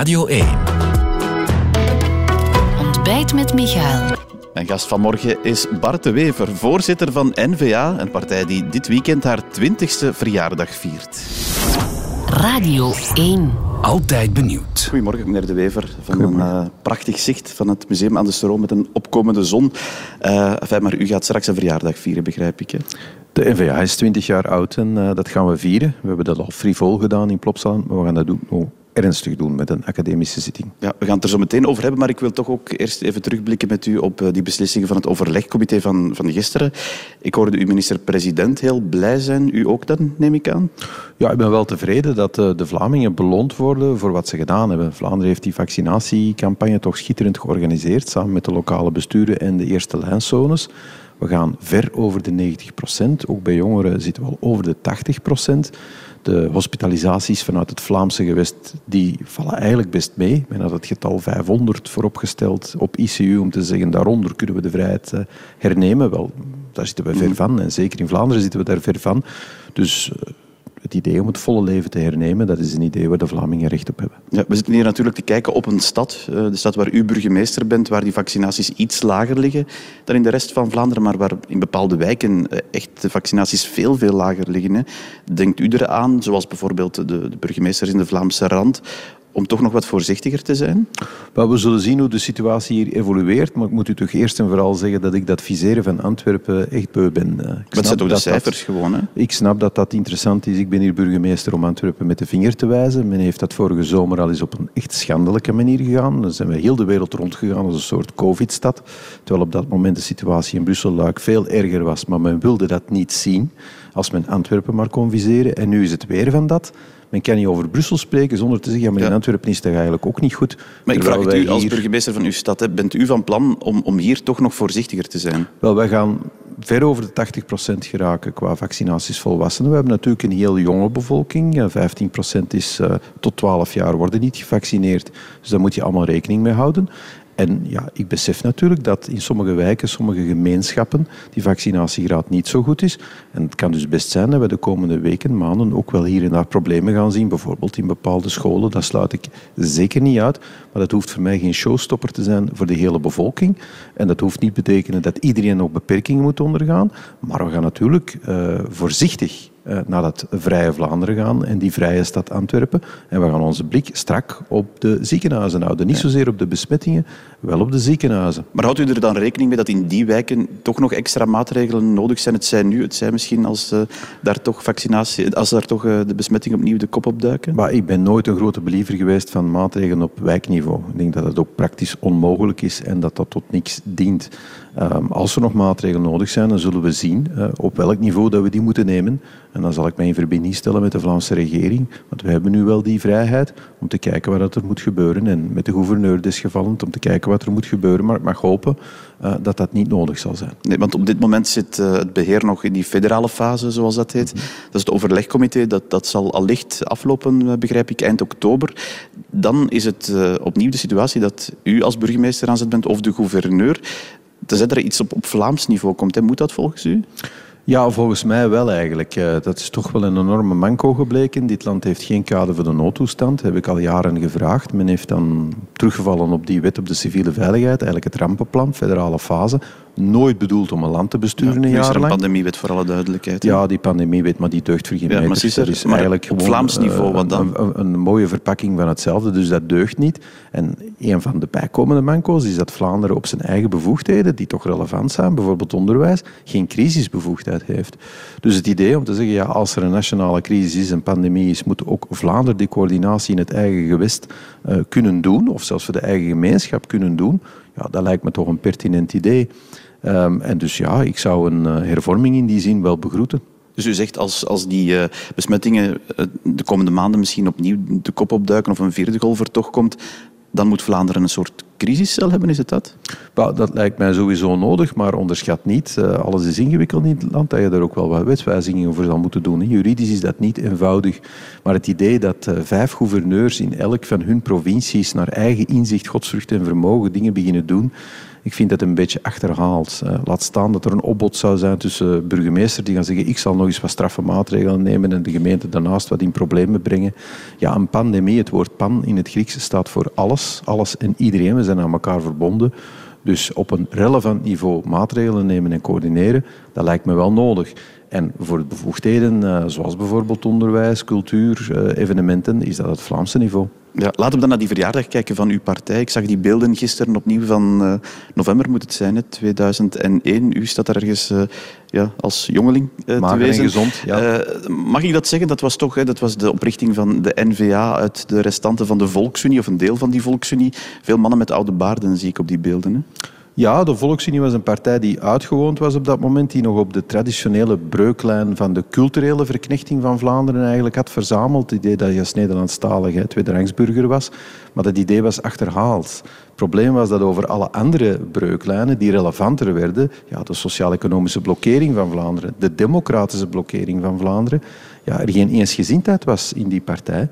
Radio 1. Ontbijt met Michael. Mijn gast vanmorgen is Bart de Wever, voorzitter van N-VA, een partij die dit weekend haar 20ste verjaardag viert. Radio 1. Altijd benieuwd. Goedemorgen, meneer De Wever. Van een uh, prachtig zicht van het museum aan de stroom met een opkomende zon. Uh, enfin, maar u gaat straks een verjaardag vieren, begrijp ik. Hè? De NVA is 20 jaar oud en uh, dat gaan we vieren. We hebben dat al frivol gedaan in Plopsaland, maar we gaan dat doen ernstig doen met een academische zitting. Ja, we gaan het er zo meteen over hebben, maar ik wil toch ook eerst even terugblikken met u op die beslissingen van het overlegcomité van, van gisteren. Ik hoorde uw minister-president heel blij zijn. U ook dan, neem ik aan? Ja, ik ben wel tevreden dat de Vlamingen beloond worden voor wat ze gedaan hebben. Vlaanderen heeft die vaccinatiecampagne toch schitterend georganiseerd, samen met de lokale besturen en de eerste lijnzones. We gaan ver over de 90 procent. Ook bij jongeren zitten we al over de 80 procent. De hospitalisaties vanuit het Vlaamse gewest die vallen eigenlijk best mee. Men had het getal 500 vooropgesteld op ICU om te zeggen daaronder kunnen we de vrijheid hernemen. Wel, daar zitten we ver van. En zeker in Vlaanderen zitten we daar ver van. Dus het idee om het volle leven te hernemen, dat is een idee waar de Vlamingen recht op hebben. Ja, we zitten hier natuurlijk te kijken op een stad, de stad waar u burgemeester bent, waar die vaccinaties iets lager liggen dan in de rest van Vlaanderen, maar waar in bepaalde wijken echt de vaccinaties veel, veel lager liggen. Denkt u eraan, zoals bijvoorbeeld de, de burgemeesters in de Vlaamse rand, om toch nog wat voorzichtiger te zijn? We zullen zien hoe de situatie hier evolueert, maar ik moet u toch eerst en vooral zeggen dat ik dat viseren van Antwerpen echt beu ben. Ik dat zijn toch de cijfers dat, gewoon, hè? Ik snap dat dat interessant is. Ik ben hier burgemeester om Antwerpen met de vinger te wijzen. Men heeft dat vorige zomer al eens op een echt schandelijke manier gegaan. Dan zijn we heel de wereld rondgegaan als een soort covid-stad. Terwijl op dat moment de situatie in Brussel-Luik veel erger was, maar men wilde dat niet zien als men Antwerpen maar kon viseren. En nu is het weer van dat. Men kan niet over Brussel spreken zonder te zeggen, ja, maar in Antwerpen is dat eigenlijk ook niet goed. Maar ik vraag het u als burgemeester van uw stad, hè, bent u van plan om, om hier toch nog voorzichtiger te zijn? Wel, wij gaan ver over de 80% geraken qua vaccinaties volwassenen. We hebben natuurlijk een heel jonge bevolking. 15% is uh, tot 12 jaar worden niet gevaccineerd. Dus daar moet je allemaal rekening mee houden. En ja, ik besef natuurlijk dat in sommige wijken, sommige gemeenschappen, die vaccinatiegraad niet zo goed is. En het kan dus best zijn dat we de komende weken, maanden ook wel hier en daar problemen gaan zien. Bijvoorbeeld in bepaalde scholen, dat sluit ik zeker niet uit. Maar dat hoeft voor mij geen showstopper te zijn voor de hele bevolking. En dat hoeft niet betekenen dat iedereen nog beperkingen moet ondergaan. Maar we gaan natuurlijk uh, voorzichtig naar dat vrije Vlaanderen gaan en die vrije stad Antwerpen. En we gaan onze blik strak op de ziekenhuizen houden. Niet zozeer op de besmettingen, wel op de ziekenhuizen. Maar houdt u er dan rekening mee dat in die wijken toch nog extra maatregelen nodig zijn? Het zijn nu, het zijn misschien als, uh, daar, toch vaccinatie, als daar toch uh, de besmettingen opnieuw de kop opduiken? Maar ik ben nooit een grote believer geweest van maatregelen op wijkniveau. Ik denk dat het ook praktisch onmogelijk is en dat dat tot niks dient. Um, als er nog maatregelen nodig zijn, dan zullen we zien uh, op welk niveau dat we die moeten nemen. En dan zal ik mij in verbinding stellen met de Vlaamse regering. Want we hebben nu wel die vrijheid om te kijken wat er moet gebeuren. En met de gouverneur desgevallend om te kijken wat er moet gebeuren. Maar ik mag hopen uh, dat dat niet nodig zal zijn. Nee, want op dit moment zit uh, het beheer nog in die federale fase, zoals dat heet. Mm -hmm. Dat is het overlegcomité. Dat, dat zal allicht aflopen, begrijp ik, eind oktober. Dan is het opnieuw de situatie dat u als burgemeester aan zet bent of de gouverneur tenzij er iets op, op Vlaams niveau komt. Hè. Moet dat volgens u? Ja, volgens mij wel eigenlijk. Uh, dat is toch wel een enorme manco gebleken. Dit land heeft geen kader voor de noodtoestand. Heb ik al jaren gevraagd. Men heeft dan teruggevallen op die wet op de civiele veiligheid, eigenlijk het rampenplan, federale fase. Nooit bedoeld om een land te besturen ja, een jaar lang. een pandemiewet voor alle duidelijkheid. Ja, die pandemiewet, maar die deugt voor geen Ja, maar meter. is er- Dat is maar eigenlijk op gewoon, Vlaams niveau, eh, wat dan? Een, een, een mooie verpakking van hetzelfde, dus dat deugt niet. En een van de bijkomende manco's is dat Vlaanderen op zijn eigen bevoegdheden, die toch relevant zijn, bijvoorbeeld onderwijs, geen crisisbevoegdheid heeft. Dus het idee om te zeggen, ja, als er een nationale crisis is, een pandemie is, moet ook Vlaanderen die coördinatie in het eigen gewest eh, kunnen doen, of zelfs voor de eigen gemeenschap kunnen doen, ja, dat lijkt me toch een pertinent idee. Ehm, en dus ja, ik zou een eh, hervorming in die zin wel begroeten. Dus u zegt als, als die eh, besmettingen eh, de komende maanden misschien opnieuw de kop opduiken of een vierde golf er toch komt, dan moet Vlaanderen een soort crisiscel hebben, is het dat? dat lijkt mij sowieso nodig, maar onderschat niet. Uh, alles is ingewikkeld in het land, dat je daar ook wel wat wetswijzigingen voor zal moeten doen. Juridisch is dat niet eenvoudig. Maar het idee dat uh, vijf gouverneurs in elk van hun provincies naar eigen inzicht, godsvrucht en vermogen dingen beginnen doen, ik vind dat een beetje achterhaald. Uh, laat staan dat er een opbod zou zijn tussen burgemeester die gaan zeggen ik zal nog eens wat straffe maatregelen nemen en de gemeente daarnaast wat in problemen brengen. Ja, een pandemie, het woord pan in het Grieks staat voor alles, alles en iedereen. We zijn aan elkaar verbonden. Dus op een relevant niveau maatregelen nemen en coördineren, dat lijkt me wel nodig. En voor bevoegdheden, uh, zoals bijvoorbeeld onderwijs, cultuur, uh, evenementen, is dat het Vlaamse niveau. Ja, laten we dan naar die verjaardag kijken van uw partij. Ik zag die beelden gisteren opnieuw van uh, november, moet het zijn, hè, 2001. U staat daar ergens ja, als jongeling te wezen. gezond, ja. mag ik dat zeggen? Dat was toch hè, dat was de oprichting van de NVA uit de restanten van de Volksunie, of een deel van die Volksunie. Veel mannen met oude baarden zie ik op die beelden. Hè? Ja, de Volksunie was een partij die uitgewoond was op dat moment, die nog op de traditionele breuklijn van de culturele verknechting van Vlaanderen eigenlijk had verzameld. Het idee dat je als Nederlandstalige tweederangsburger was, maar dat idee was achterhaald. Het probleem was dat over alle andere breuklijnen die relevanter werden, ja, de sociaal-economische blokkering van Vlaanderen, de democratische blokkering van Vlaanderen, ja, er geen eensgezindheid was in die partij.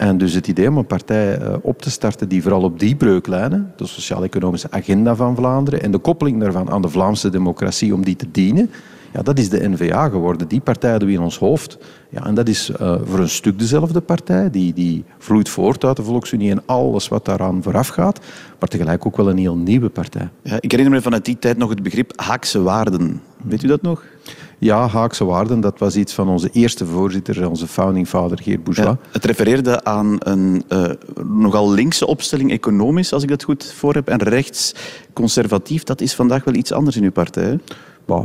En dus het idee om een partij eh, op te starten die vooral op die breuklijnen, de sociaal-economische agenda van Vlaanderen en de koppeling daarvan aan de Vlaamse democratie om die te dienen, ja, dat is de N-VA geworden. Die partij hadden we in ons hoofd. Ja, en dat is uh, voor een stuk dezelfde partij. Die, die vloeit voort uit de Volksunie en alles wat daaraan vooraf gaat. Maar tegelijk ook wel een heel nieuwe partij. Ja, ik herinner me vanuit die tijd nog het begrip Haakse waarden. Weet u dat nog? Ja, Haakse waarden, dat was iets van onze eerste voorzitter, onze founding father Geert Bourgeois. Ja, het refereerde aan een uh, nogal linkse opstelling economisch, als ik dat goed voor heb, en rechts conservatief. Dat is vandaag wel iets anders in uw partij.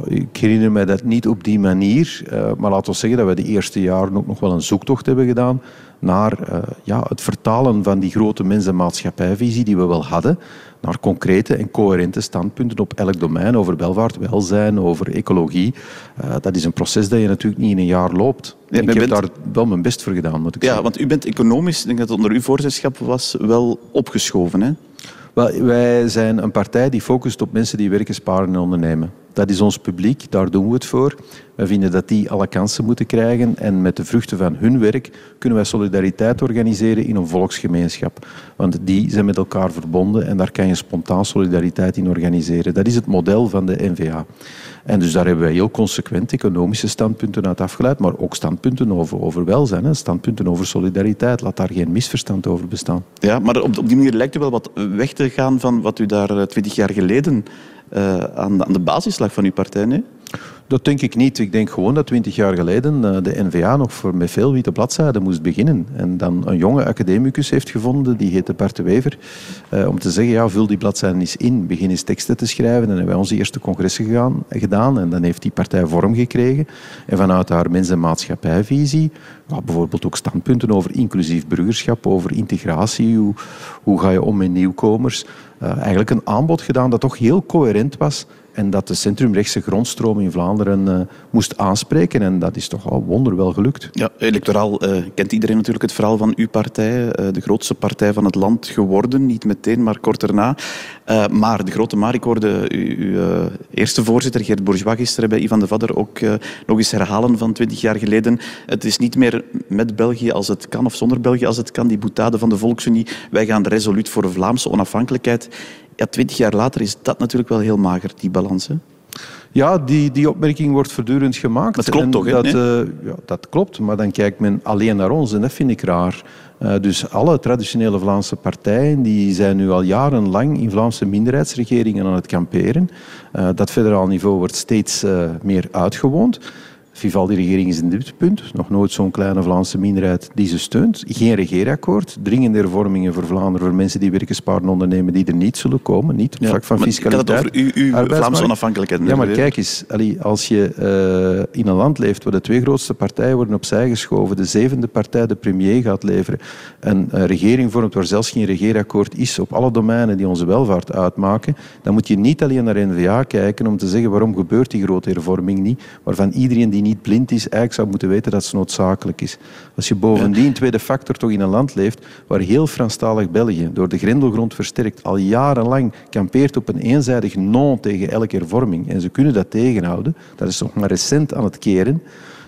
Ik herinner me dat niet op die manier, uh, maar laten we zeggen dat we de eerste jaren ook nog wel een zoektocht hebben gedaan naar uh, ja, het vertalen van die grote mens- en maatschappijvisie die we wel hadden, naar concrete en coherente standpunten op elk domein, over welvaart, welzijn, over ecologie. Uh, dat is een proces dat je natuurlijk niet in een jaar loopt. Ja, ik heb bent... daar wel mijn best voor gedaan, moet ik ja, zeggen. want u bent economisch, ik denk dat het onder uw voorzitterschap was, wel opgeschoven, hè? Wel, wij zijn een partij die focust op mensen die werken, sparen en ondernemen. Dat is ons publiek, daar doen we het voor. Wij vinden dat die alle kansen moeten krijgen en met de vruchten van hun werk kunnen wij solidariteit organiseren in een volksgemeenschap. Want die zijn met elkaar verbonden en daar kan je spontaan solidariteit in organiseren. Dat is het model van de NVA. En dus daar hebben wij heel consequent economische standpunten uit afgeleid, maar ook standpunten over, welzijn, hè, standpunten over solidariteit. Laat daar geen misverstand over bestaan. Ja, maar op, op die manier lijkt u wel wat weg te gaan van wat u daar eh, twintig jaar geleden aan, aan de basis lag van uw partij, nee? Dat denk ik niet. Ik denk gewoon dat twintig jaar geleden eh, de NVA nog voor met veel witte bladzijden moest beginnen. En dan een jonge academicus heeft gevonden, die heette Bart de Wever, uh, om te zeggen, ja, vul die bladzijden eens in. Begin eens teksten te schrijven. En dan hebben wij onze eerste congressen gegaan, gedaan. En dan heeft die partij vorm gekregen. En vanuit haar mens- en maatschappijvisie, ja, bijvoorbeeld ook standpunten over inclusief burgerschap, over integratie, hoe, hoe ga je om met nieuwkomers, uh, eigenlijk een aanbod gedaan dat toch heel coherent was en dat de centrumrechtse grondstroom in Vlaanderen uh, moest aanspreken. En dat is toch al wonderwel gelukt. Ja, electoraal uh, kent iedereen natuurlijk het verhaal van uw partij. Uh, de grootste partij van het land geworden. Niet meteen, maar kort daarna. maar de grote maar, ik hoorde uw eerste voorzitter Geert Bourgeois gisteren bij Ivan de Vadder ook nog eens herhalen van twintig jaar geleden. Het is niet meer met België als het kan of zonder België als het kan. Die boetade van de Volksunie. Wij gaan resoluut voor Vlaamse onafhankelijkheid ja, twintig jaar later is dat natuurlijk wel heel mager, die balans. Ja, die, die opmerking wordt voortdurend gemaakt. Dat klopt toch, hè? Dat, uh, ja, dat klopt, maar dan kijkt men alleen naar ons en dat vind ik raar. Uh, dus alle traditionele Vlaamse partijen die zijn nu al jarenlang in Vlaamse minderheidsregeringen aan het kamperen. Uh, dat federaal niveau wordt steeds meer uitgewoond. Vivaldi-regering is een dieptepunt. Nog nooit zo'n kleine Vlaamse minderheid die ze steunt. Geen regeerakkoord. Dringende hervormingen voor Vlaanderen, voor mensen die werken, sparen, ondernemen, die er niet zullen komen. Niet op ja, vlak van fiscaliteit. Ik had het over uw, uw Vlaamse onafhankelijkheid. Ja, maar kijk eens. als je uh, in een land leeft waar de twee grootste partijen worden opzij geschoven, de zevende partij de premier gaat leveren, een uh, regering vormt waar zelfs geen regeerakkoord is op alle domeinen die onze welvaart uitmaken, dan moet je niet alleen naar N-VA kijken om te zeggen waarom gebeurt die grote hervorming niet, waarvan iedereen die niet blind is, eigenlijk zou moeten weten dat ze noodzakelijk is. Als je bovendien, tweede factor, toch in een land leeft waar heel Franstalig België door de grendelgrond versterkt al jarenlang kampeert op een eenzijdig non tegen elke hervorming en ze kunnen dat tegenhouden, dat is nog maar recent aan het keren,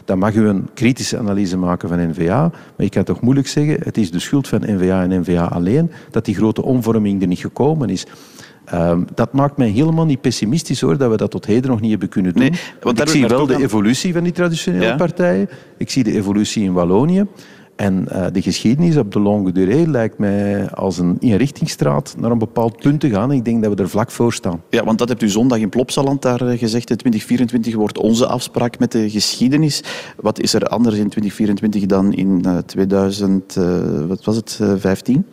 dan mag u een kritische analyse maken van NVA, maar je kan toch moeilijk zeggen, het is de schuld van NVA en NVA alleen dat die grote omvorming er niet gekomen is. Um, dat maakt mij helemaal niet pessimistisch hoor, dat we dat tot heden nog niet hebben kunnen doen. Nee, want ik zie wel de evolutie van die traditionele partijen. Ik zie de evolutie in Wallonië. En uh, de geschiedenis op de Longue Durée lijkt mij als een inrichtingsstraat naar een bepaald punt te gaan. Ik denk dat we er vlak voor staan. Ja, want dat hebt u zondag in Plopsaland daar eh, gezegd. In 2024 wordt onze afspraak met de geschiedenis. Wat is er anders in 2024 dan in uh, 2000, uh, wat was het, 15?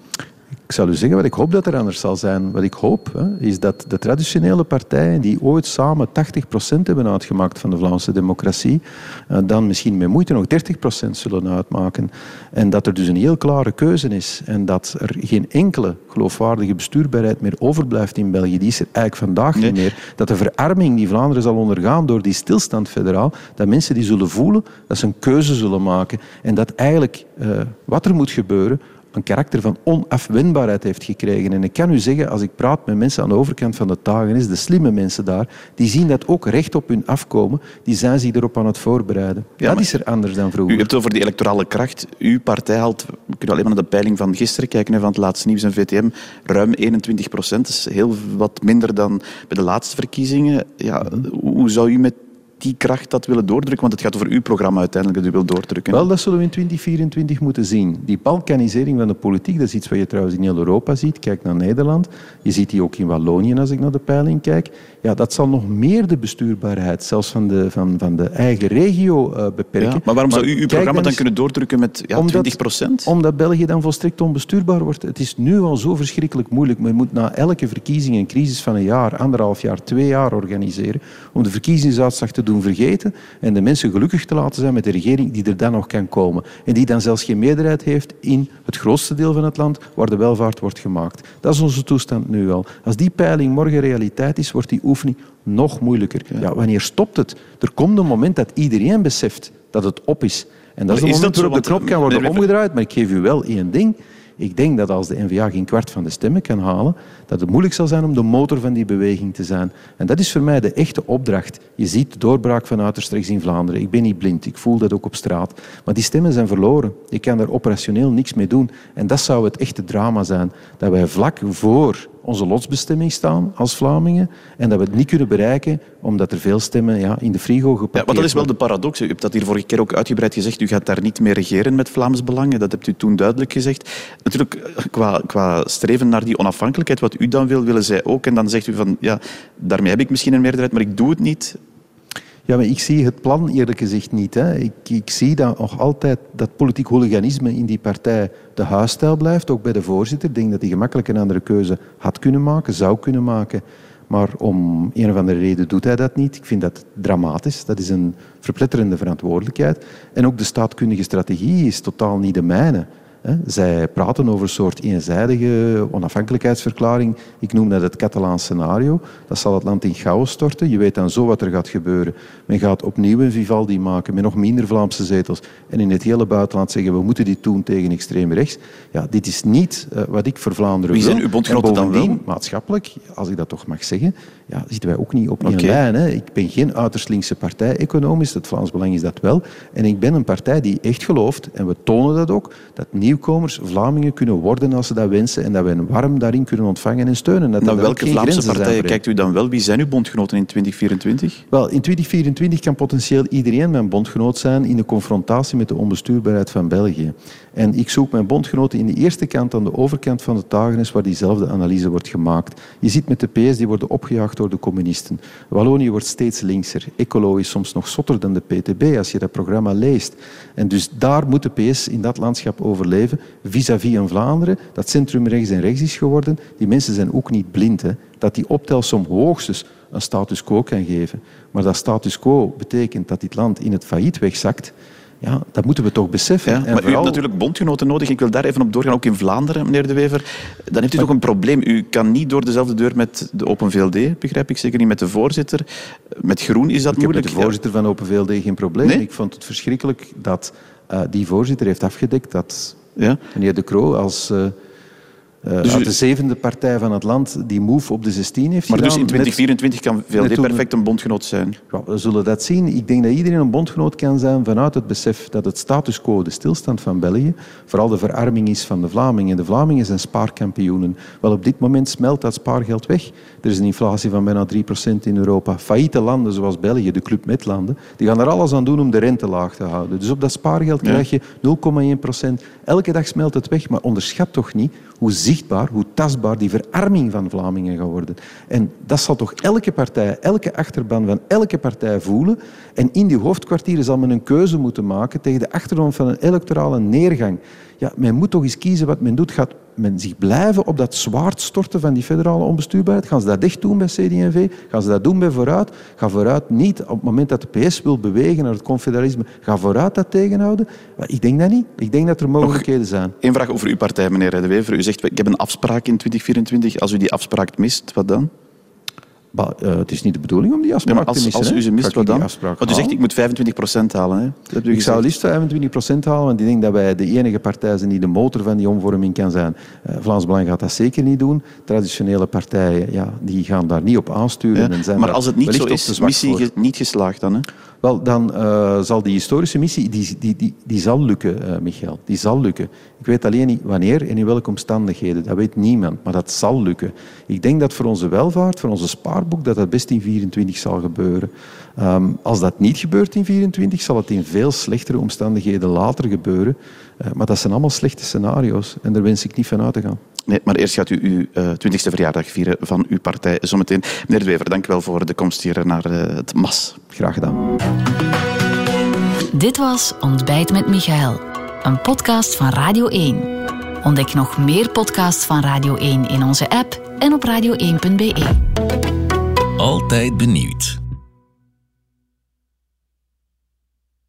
Ik zal u zeggen wat ik hoop dat er anders zal zijn. Wat ik hoop hè, is dat de traditionele partijen die ooit samen 80% hebben uitgemaakt van de Vlaamse democratie, eh, dan misschien met moeite nog 30% zullen uitmaken. En dat er dus een heel klare keuze is en dat er geen enkele geloofwaardige bestuurbaarheid meer overblijft in België. Die is er eigenlijk vandaag niet meer. Dat de verarming die Vlaanderen zal ondergaan door die stilstand federaal, dat mensen die zullen voelen dat ze een keuze zullen maken en dat eigenlijk uh, wat er moet gebeuren een karakter van onafwendbaarheid heeft gekregen. En ik kan u zeggen, als ik praat met mensen aan de overkant van de Tagenis, de slimme mensen daar, die zien dat ook recht op hun afkomen, die zijn zich erop aan het voorbereiden. Ja, dat is er anders dan vroeger. U hebt het over die electorale kracht. Uw partij haalt, we kunnen alleen maar naar de peiling van gisteren kijken, van het laatste nieuws en VTM, ruim 21 procent. Dat is heel wat minder dan bij de laatste verkiezingen. Ja, hoe zou u met die kracht dat willen doordrukken? Want het gaat over uw programma uiteindelijk dat u wilt doordrukken. Wel, dat zullen we in 2024 moeten zien. Die balkanisering van de politiek, dat is iets wat je trouwens in heel Europa ziet. Kijk naar Nederland. Je ziet die ook in Wallonië als ik naar de peiling kijk. Ja, dat zal nog meer de bestuurbaarheid, zelfs van de, van, van de eigen regio, uh, beperken. Ja, maar waarom zou u uw programma dan, kunnen doordrukken met ja, omdat, 20 procent? Omdat België dan volstrekt onbestuurbaar wordt. Het is nu al zo verschrikkelijk moeilijk. Men moet na elke verkiezing een crisis van een jaar, anderhalf jaar, twee jaar organiseren om de verkiezingsuitslag te doen vergeten en de mensen gelukkig te laten zijn met de regering die er dan nog kan komen. En die dan zelfs geen meerderheid heeft in het grootste deel van het land waar de welvaart wordt gemaakt. Dat is onze toestand nu al. Als die peiling morgen realiteit is, wordt die oefening nog moeilijker. Ja. wanneer stopt het? Er komt een moment dat iedereen beseft dat het op is. En dat is het moment waarop de knop kan worden omgedraaid. Maar ik geef u wel één ding. Ik denk dat als de NVA geen kwart van de stemmen kan halen, dat het moeilijk zal zijn om de motor van die beweging te zijn. En dat is voor mij de echte opdracht. Je ziet de doorbraak van uiterst in Vlaanderen. Ik ben niet blind, ik voel dat ook op straat. Maar die stemmen zijn verloren. Je kan daar operationeel niks mee doen. En dat zou het echte drama zijn. Dat wij vlak voor onze lotsbestemming staan als Vlamingen en dat we het niet kunnen bereiken omdat er veel stemmen ja, in de frigo geparkeerd ja, maar dat is wel de paradox. U hebt dat hier vorige keer ook uitgebreid gezegd. U gaat daar niet meer regeren met Vlaams Belangen. Dat hebt u toen duidelijk gezegd. Natuurlijk, qua, qua streven naar die onafhankelijkheid, wat u dan wil, willen zij ook. En dan zegt u van, ja, daarmee heb ik misschien een meerderheid, maar ik doe het niet. Ja, maar ik zie het plan eerlijk gezegd niet. Hè. Ik, ik zie dat nog altijd dat politiek hooliganisme in die partij de huisstijl blijft, ook bij de voorzitter. Ik denk dat hij gemakkelijk een andere keuze had kunnen maken, zou kunnen maken. Maar om een of andere reden doet hij dat niet. Ik vind dat dramatisch. Dat is een verpletterende verantwoordelijkheid. En ook de staatkundige strategie is totaal niet de mijne. Zij praten over een soort eenzijdige onafhankelijkheidsverklaring. Ik noem dat het Catalaans scenario. Dat zal het land in chaos storten. Je weet dan zo wat er gaat gebeuren. Men gaat opnieuw een Vivaldi maken met nog minder Vlaamse zetels. En in het hele buitenland zeggen we moeten dit doen tegen extreem rechts. Ja, dit is niet uh, wat ik voor Vlaanderen Wie zijn uw bondgenoten dan wel? Maatschappelijk, als ik dat toch mag zeggen, ja, zitten wij ook niet op één lijn. Hè. Ik ben geen uiterst linkse partij economisch. Het Vlaams Belang is dat wel. En ik ben een partij die echt gelooft, en we tonen dat ook, dat nieuwkomers Vlamingen kunnen worden als ze dat wensen en dat we hen warm daarin kunnen ontvangen en steunen. Dat Naar welke Vlaamse partijen kijkt u dan wel? Wie zijn uw bondgenoten in 2024? Wel, in 2024 kan potentieel iedereen mijn bondgenoot zijn in de confrontatie met de onbestuurbaarheid van België. En ik zoek mijn bondgenoten in de eerste kant aan de overkant van de Tagenis waar diezelfde analyse wordt gemaakt. Je ziet met de PS, die worden opgejaagd door de communisten. Wallonië wordt steeds linkser. Ecolo is soms nog zotter dan de PTB als je dat programma leest. En dus daar moet de PS in dat landschap overleven, vis-à-vis -vis Vlaanderen, dat centrum rechts en rechts is geworden. Die mensen zijn ook niet blind. Hè. Dat die optelsom hoogstens een status quo kan geven. Maar dat status quo betekent dat dit land in het failliet wegzakt Ja, dat moeten we toch beseffen. Ja, maar u hebt natuurlijk bondgenoten nodig. Ik wil daar even op doorgaan, ook in Vlaanderen, meneer De Wever. Dan heeft u toch een probleem. U kan niet door dezelfde deur met de Open VLD, begrijp ik. Zeker niet met de voorzitter. Met Groen is dat Ik heb met moeilijk. de voorzitter van Open VLD geen probleem. Nee? Ik vond het verschrikkelijk dat eh, die voorzitter heeft afgedekt dat Ja. meneer De Croo als eh, eh, Dus uit de zevende partij van het land die move op de 16 heeft Maar dus in Net- 2024 kan VLD perfect een bondgenoot zijn. Ja, we zullen dat zien. Ik denk dat iedereen een bondgenoot kan zijn vanuit het besef dat het status quo, de stilstand van België, vooral de verarming is van de Vlamingen. De Vlamingen zijn spaarkampioenen. Wel, op dit moment smelt dat spaargeld weg. Er is een inflatie van bijna 3% in Europa. Failliete landen zoals België, de Club met landen, die gaan er alles aan doen om de rente laag te houden. Dus op dat spaargeld krijg je 0,1%. Elke dag smelt het weg, maar onderschat toch niet hoe zichtbaar, hoe tastbaar die verarming van Vlamingen gaat worden. En dat zal toch elke partij, elke achterban van elke partij voelen. En in die hoofdkwartieren zal men een keuze moeten maken tegen de achtergrond van een electorale neergang. Ja, men moet toch eens kiezen wat men doet. Gaat men zich blijven op dat zwaard storten van die federale onbestuurbaarheid? Gaan ze dat echt doen bij CD&V? Gaan ze dat doen bij Vooruit? Ga Vooruit niet, op het moment dat de PS wil bewegen naar het confederalisme, ga Vooruit dat tegenhouden? Maar ik denk dat niet. Ik denk dat er mogelijkheden zijn. Eén vraag over uw partij, meneer De Wever. U zegt, ik heb een afspraak in 2024. Als u die afspraak mist, wat dan? Maar, eh, het is niet de bedoeling om die Ja, afspraak te missen. als u ze mist, wat dan? Want u zegt, ik moet 25% halen. Hè? Dat hebt u Ik zou liefst 25% halen, want ik denk dat wij de enige partij zijn die de motor van die omvorming kan zijn. Eh, Vlaams Belang gaat dat zeker niet doen. Traditionele partijen ja, die gaan daar niet op aansturen. Ja, En zijn Maar als het niet zo is, missie ge- niet geslaagd dan? Hè? Wel, dan eh, zal die historische missie, die, die, die, die zal lukken, eh, Michael. Die zal lukken. Ik weet alleen niet wanneer en in welke omstandigheden. Dat weet niemand, maar dat zal lukken. Ik denk dat voor onze welvaart, voor onze spaarboek, dat dat best in 24 zal gebeuren. Ehm, als dat niet gebeurt in 24, zal het in veel slechtere omstandigheden later gebeuren. Eh, maar dat zijn allemaal slechte scenario's en daar wens ik niet van uit te gaan. Nee, maar eerst gaat u uw eh, 20e verjaardag vieren van uw partij zometeen. Meneer De Wever, dank u wel voor de komst hier naar eh, het MAS. Graag gedaan. Dit was Ontbijt met Michael, een podcast van Radio 1. Ontdek nog meer podcasts van Radio 1 in onze app en op radio1.be. Altijd benieuwd.